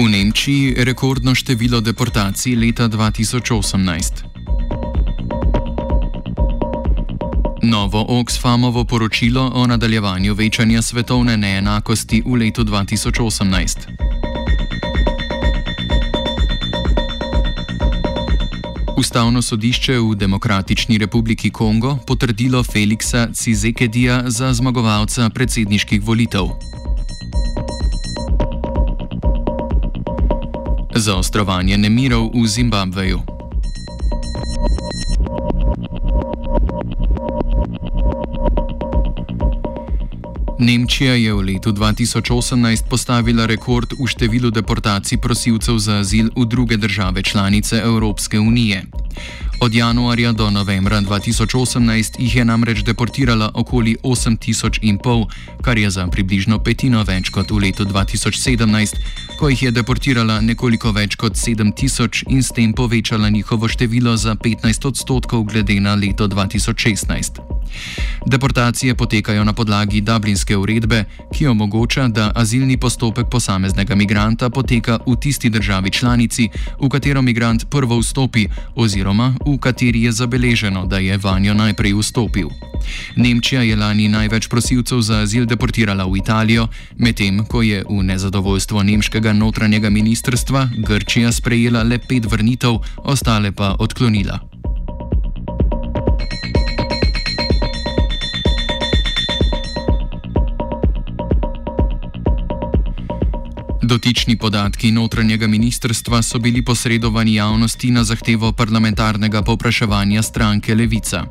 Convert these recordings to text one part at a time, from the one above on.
V Nemčiji rekordno število deportacij leta 2018. Novo Oxfamovo poročilo o nadaljevanju večanja svetovne neenakosti v letu 2018. Ustavno sodišče v Demokratični republiki Kongo potrdilo Feliksa Cizekedija za zmagovalca predsedniških volitev. Zaostrovanje nemirov v Zimbabveju. Nemčija je v letu 2018 postavila rekord v številu deportacij prosilcev za azil v druge države članice Evropske unije. Od januarja do novembra 2018 jih je namreč deportirala okoli 8500, kar je za približno petino več kot v letu 2017, ko jih je deportirala nekoliko več kot 7000 in s tem povečala njihovo število za 15 odstotkov glede na leto 2016. Deportacije potekajo na podlagi Dublinske uredbe, ki omogoča, da azilni postopek posameznega migranta poteka v tisti državi članici, v katero migrant prvo vstopi, oziroma v kateri je zabeleženo, da je vanjo najprej vstopil. Nemčija je lani največ prosilcev za azil deportirala v Italijo, medtem ko je v nezadovoljstvo nemškega notranjega ministrstva Grčija sprejela le pet vrnitev, ostale pa odklonila. Dotični podatki notranjega ministrstva so bili posredovani javnosti na zahtevo parlamentarnega popraševanja stranke Levica.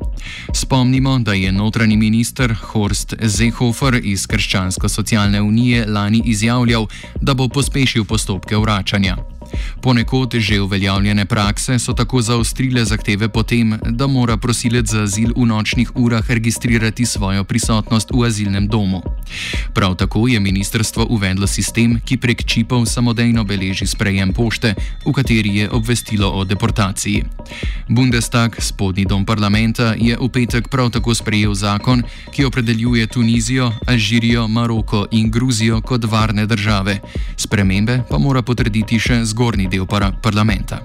Spomnimo, da je notranji minister Horst Zehofer iz Krščansko-socialne unije lani izjavljal, da bo pospešil postopke vračanja. Ponekod že uveljavljene prakse so tako zaostrile zahteve potem, da mora prosilec za azil v nočnih urah registrirati svojo prisotnost v azilnem domu. Prav tako je ministrstvo uvedlo sistem, ki prek čipov samodejno beleži sprejem pošte, v kateri je obvestilo o deportaciji. Bundestag, spodnji dom parlamenta, je v petek prav tako sprejel zakon, ki opredeljuje Tunizijo, Alžirijo, Maroko in Gruzijo kot varne države. Spremembe pa mora potrditi še zgornji zgornji del para parlamenta.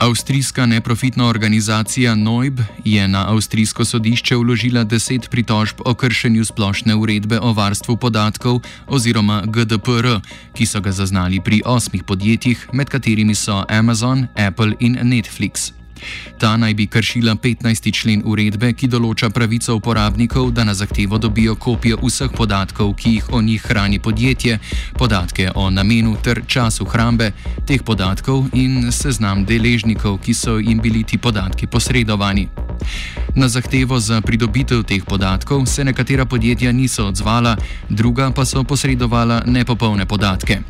Avstrijska neprofitna organizacija NOIB je na avstrijsko sodišče vložila deset pritožb o kršenju splošne uredbe o varstvu podatkov oziroma GDPR, ki so ga zaznali pri osmih podjetjih, med katerimi so Amazon, Apple in Netflix. Ta naj bi kršila 15. člen uredbe, ki določa pravico uporabnikov, da na zahtevo dobijo kopijo vseh podatkov, ki jih o njih hrani podjetje, podatke o namenu ter času hrambe teh podatkov in seznam deležnikov, ki so jim bili ti podatki posredovani. Na zahtevo za pridobitev teh podatkov se nekatera podjetja niso odzvala, druga pa so posredovala nepopolne podatke.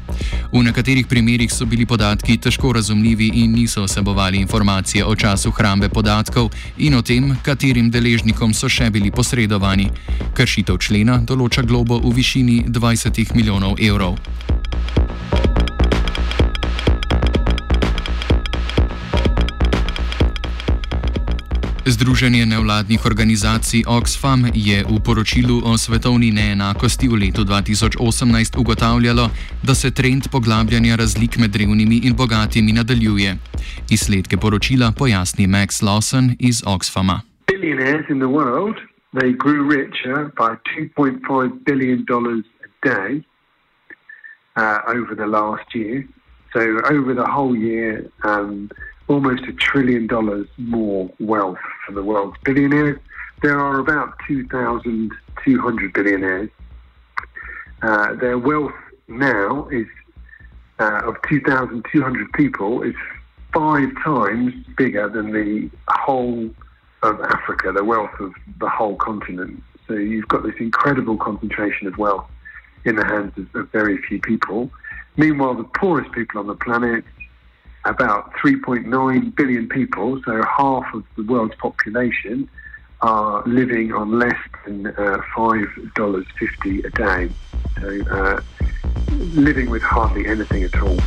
V nekaterih primerjih so bili podatki težko razumljivi in niso vsebovali informacije o času hrambe podatkov in o tem, katerim deležnikom so še bili posredovani. Kršitev člena določa globo v višini 20 milijonov evrov. Združenje nevladnih organizacij Oxfam je v poročilu o svetovni neenakosti v letu 2018 ugotavljalo, da se trend poglabljanja razlik med revnimi in bogatimi nadaljuje. Izsledke poročila pojasni Max Lawson iz Oxfama. Billionaires in the world, they grew richer by 2.5 billion dollars a day uh, over the last year. So over the whole year, um, almost a trillion dollars more wealth for the world's billionaires. There are about 2,200 billionaires. Uh, their wealth now is uh, of 2,200 people is five times bigger than the whole of Africa, the wealth of the whole continent. So you've got this incredible concentration of wealth in the hands of, of very few people. Meanwhile, the poorest people on the planet about 3.9 billion people, so half of the world's population, are living on less than uh, $5.50 a day. So, uh, living with hardly anything at all.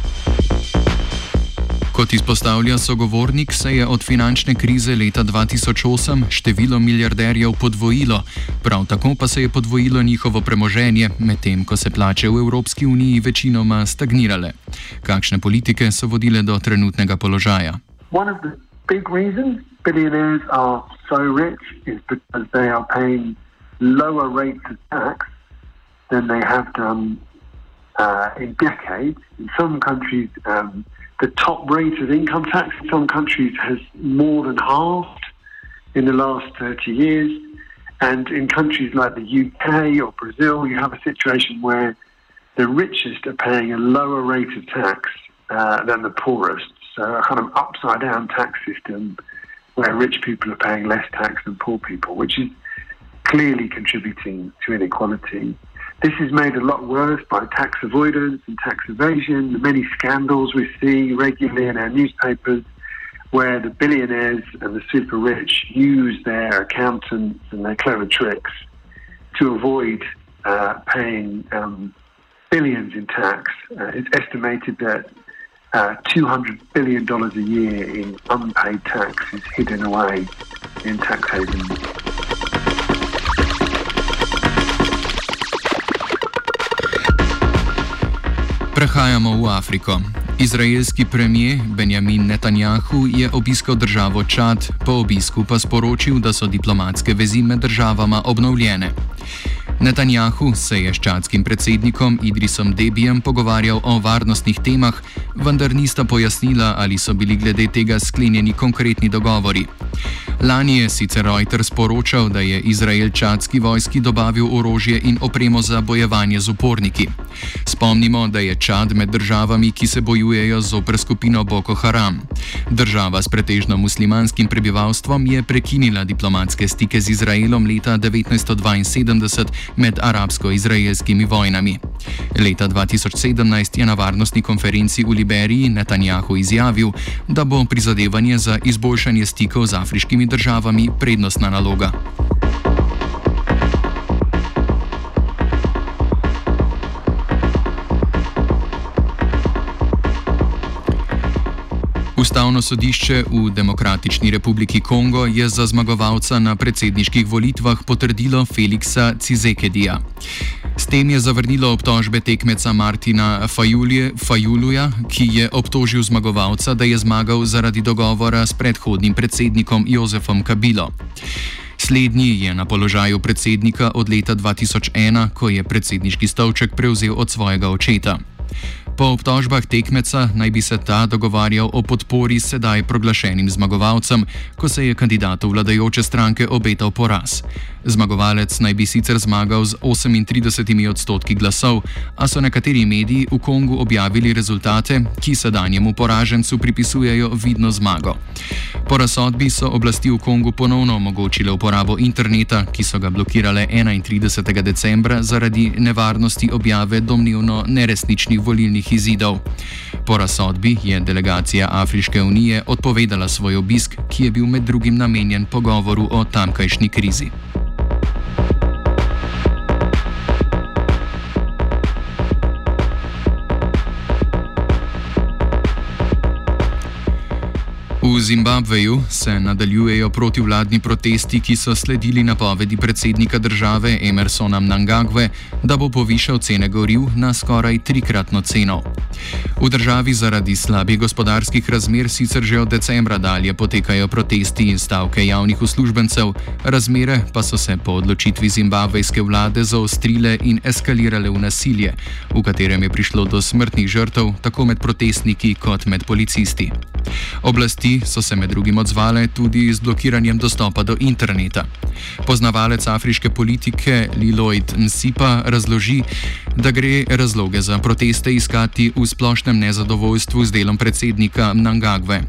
Kot izpostavlja sogovornik, se je od finančne krize leta 2008 število milijarderjev podvojilo, prav tako pa se je podvojilo njihovo premoženje, medtem ko se plače v Evropski uniji večinoma stagnirale. Kakšne politike so vodile do trenutnega položaja? One of the big reasons billionaires are so rich is because they are paying lower rates of tax than they have done uh, in decades. In some countries, um, the top rate of income tax in some countries has more than halved in the last 30 years. And in countries like the UK or Brazil, you have a situation where the richest are paying a lower rate of tax uh, than the poorest. So a kind of upside down tax system where rich people are paying less tax than poor people, which is clearly contributing to inequality. This is made a lot worse by tax avoidance and tax evasion, the many scandals we see regularly in our newspapers where the billionaires and the super rich use their accountants and their clever tricks to avoid uh, paying um, billions in tax. Uh, it's estimated that uh, $200 billion a year in unpaid tax is hidden away in tax havens. Prehajamo v Afriko. Izraelski premijer Benjamin Netanjahu je obiskal državo Čad, po obisku pa sporočil, da so diplomatske vezi med državama obnovljene. Netanjahu se je s čadskim predsednikom Idrisom Debijem pogovarjal o varnostnih temah, vendar nista pojasnila, ali so bili glede tega sklenjeni konkretni dogovori. Lani je sicer Reuters poročal, da je Izrael čadski vojski dobavil orožje in opremo za bojevanje z uporniki. Spomnimo, da je Čad med državami, ki se bojujejo zoper skupino Boko Haram. Država s pretežno muslimanskim prebivalstvom je prekinila diplomatske stike z Izraelom leta 1972 med arabsko-izraelskimi vojnami. Leta 2017 je na varnostni konferenci v Liberiji Netanjahu izjavil, da bo prizadevanje za izboljšanje stikov z afriškimi državami prednostna naloga. Ustavno sodišče v Demokratični republiki Kongo je za zmagovalca na predsedniških volitvah potrdilo Feliksa Cizekedija. S tem je zavrnilo obtožbe tekmeca Martina Fajulje, Fajuluja, ki je obtožil zmagovalca, da je zmagal zaradi dogovora s predhodnim predsednikom Jozefom Kabilo. Slednji je na položaju predsednika od leta 2001, ko je predsedniški stolček prevzel od svojega očeta. Po obtožbah tekmeca naj bi se ta dogovarjal o podpori sedaj proglašenim zmagovalcem, ko se je kandidatu vladajoče stranke obetal poraz. Zmagovalec naj bi sicer zmagal z 38 odstotki glasov, a so nekateri mediji v Kongu objavili rezultate, ki sedanjemu poražencu pripisujejo vidno zmago. Po razsodbi so oblasti v Kongu ponovno omogočile uporabo interneta, ki so ga blokirale 31. decembra zaradi nevarnosti objave domnevno neresničnih volilnih volilnih izidov. Po razsodbi je delegacija Afriške unije odpovedala svoj obisk, ki je bil med drugim namenjen pogovoru o tamkajšnji krizi. V Zimbabveju se nadaljujejo protivladni protesti, ki so sledili napovedi predsednika države Emersona Mnangagve, da bo povišal cene goriv na skoraj trikratno ceno. V državi zaradi slabih gospodarskih razmer sicer že od decembra dalje potekajo protesti in stavke javnih uslužbencev, razmere pa so se po odločitvi zimbabvejske vlade zaostrile in eskalirale v nasilje, v katerem je prišlo do smrtnih žrtev tako med protestniki kot med policisti. Oblasti so se med drugim odzvale tudi z blokiranjem dostopa do interneta. Poznavalec afriške politike Liloid Nsipa razloži, da gre razloge za proteste iskati v splošnem nezadovoljstvu z delom predsednika Mnangagve.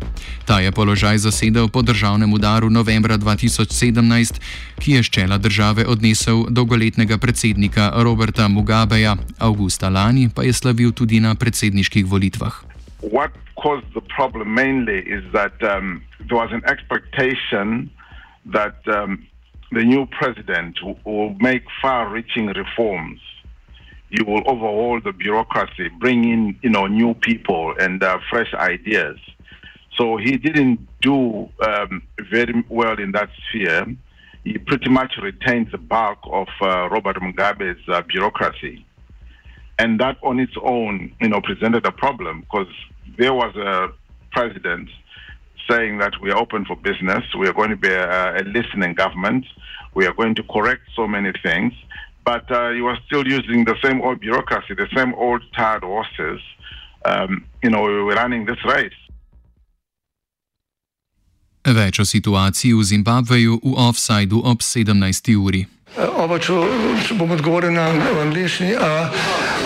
Ta je položaj zasedel po državnem udaru novembra 2017, ki je ščela države odnesel dolgoletnega predsednika Roberta Mugabeja, avgusta lani pa je slavil tudi na predsedniških volitvah. What caused the problem mainly is that um, there was an expectation that um, the new president will make far-reaching reforms. You will overhaul the bureaucracy, bring in you know new people and uh, fresh ideas. So he didn't do um, very well in that sphere. He pretty much retained the bulk of uh, Robert Mugabe's uh, bureaucracy. And that on its own, you know, presented a problem because there was a president saying that we are open for business, we are going to be a, a listening government, we are going to correct so many things, but uh, you are still using the same old bureaucracy, the same old tired horses. Um, you know, we were running this race. Več o situaciji v Zimbabveju v offsajdu ob 17. uri. Oba, če, če bom odgovoril na angliški.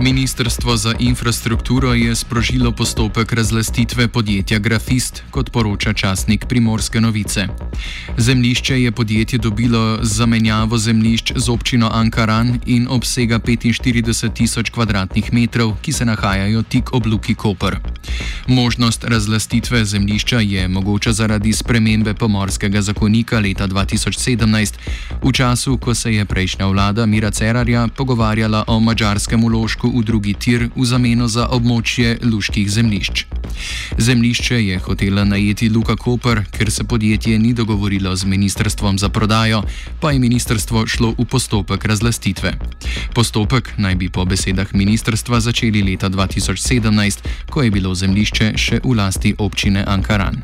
Ministrstvo za infrastrukturo je sprožilo postopek razlastitve podjetja Grafist, kot poroča časnik Primorske novice. Zemlišče je podjetje dobilo zamenjavo zemlišč z občino Ankaran in obsega 45 tisoč km2, ki se nahajajo tik ob Luki Koper. Možnost razlastitve zemlišča je mogoča zaradi spremembe pomorskega zakonika leta 2017, v času, ko se je prejšnja vlada Mira Cerarja pogovarjala o mačarskem uložku v drugi tir v zameno za območje luških zemljišč. Zemljišče je hotela najeti Luka Koper, ker se podjetje ni dogovorilo z ministrstvom za prodajo, pa je ministrstvo šlo v postopek razlastitve. Postopek naj bi po besedah ministrstva začeli leta 2017, ko je bilo zemljišče še v lasti občine Ankaran.